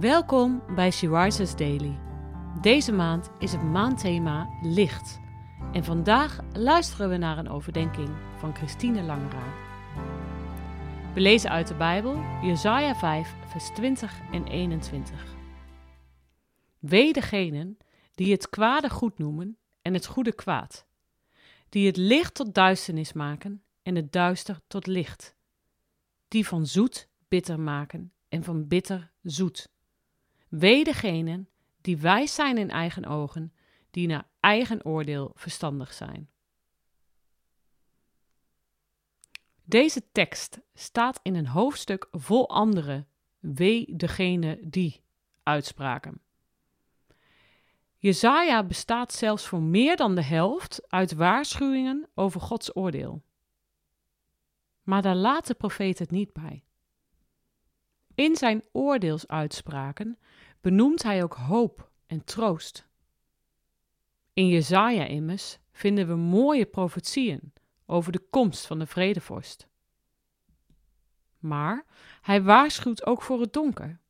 Welkom bij She Rises Daily. Deze maand is het maandthema licht. En vandaag luisteren we naar een overdenking van Christine Langeraar. We lezen uit de Bijbel Jesaja 5, vers 20 en 21. Wee degenen die het kwade goed noemen en het goede kwaad, die het licht tot duisternis maken en het duister tot licht, die van zoet bitter maken en van bitter zoet. Wee degenen die wijs zijn in eigen ogen, die naar eigen oordeel verstandig zijn. Deze tekst staat in een hoofdstuk vol andere wee degene die uitspraken. Jezaja bestaat zelfs voor meer dan de helft uit waarschuwingen over Gods oordeel. Maar daar laat de profeet het niet bij. In zijn oordeelsuitspraken benoemt hij ook hoop en troost. In Jezaja immers vinden we mooie profetieën over de komst van de vredevorst. Maar hij waarschuwt ook voor het donker.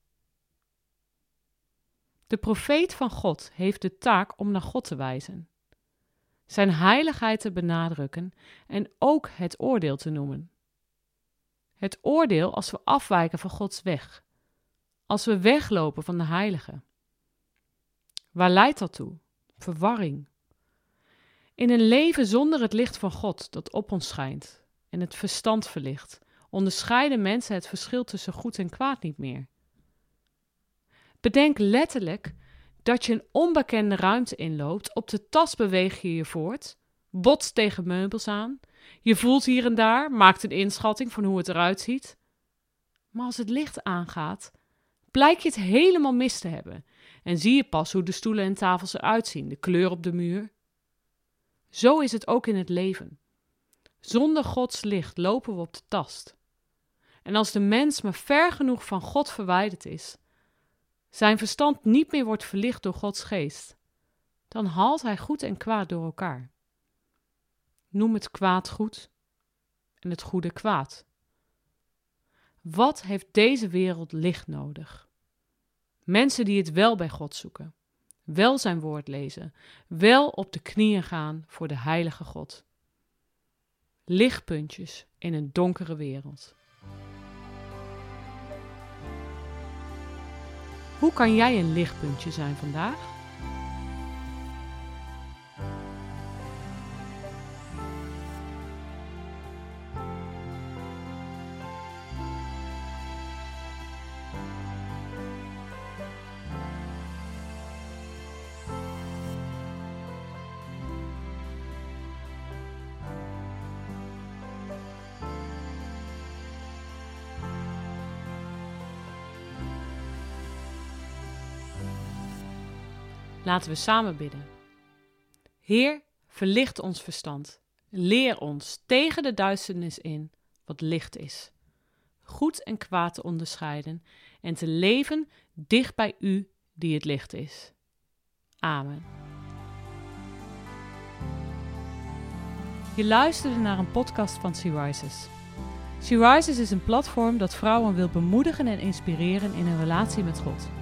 De profeet van God heeft de taak om naar God te wijzen, zijn heiligheid te benadrukken en ook het oordeel te noemen. Het oordeel als we afwijken van Gods weg, als we weglopen van de Heilige. Waar leidt dat toe? Verwarring. In een leven zonder het licht van God dat op ons schijnt en het verstand verlicht, onderscheiden mensen het verschil tussen goed en kwaad niet meer. Bedenk letterlijk dat je een onbekende ruimte inloopt, op de tas beweeg je je voort, botst tegen meubels aan, je voelt hier en daar, maakt een inschatting van hoe het eruit ziet. Maar als het licht aangaat, blijk je het helemaal mis te hebben en zie je pas hoe de stoelen en tafels eruit zien, de kleur op de muur. Zo is het ook in het leven. Zonder Gods licht lopen we op de tast. En als de mens maar ver genoeg van God verwijderd is, zijn verstand niet meer wordt verlicht door Gods geest, dan haalt hij goed en kwaad door elkaar. Noem het kwaad goed en het goede kwaad. Wat heeft deze wereld licht nodig? Mensen die het wel bij God zoeken, wel zijn woord lezen, wel op de knieën gaan voor de heilige God. Lichtpuntjes in een donkere wereld. Hoe kan jij een lichtpuntje zijn vandaag? Laten we samen bidden. Heer, verlicht ons verstand. Leer ons tegen de duisternis in wat licht is. Goed en kwaad te onderscheiden en te leven dicht bij U die het licht is. Amen. Je luisterde naar een podcast van Sea Rises. Sea Rises is een platform dat vrouwen wil bemoedigen en inspireren in hun relatie met God.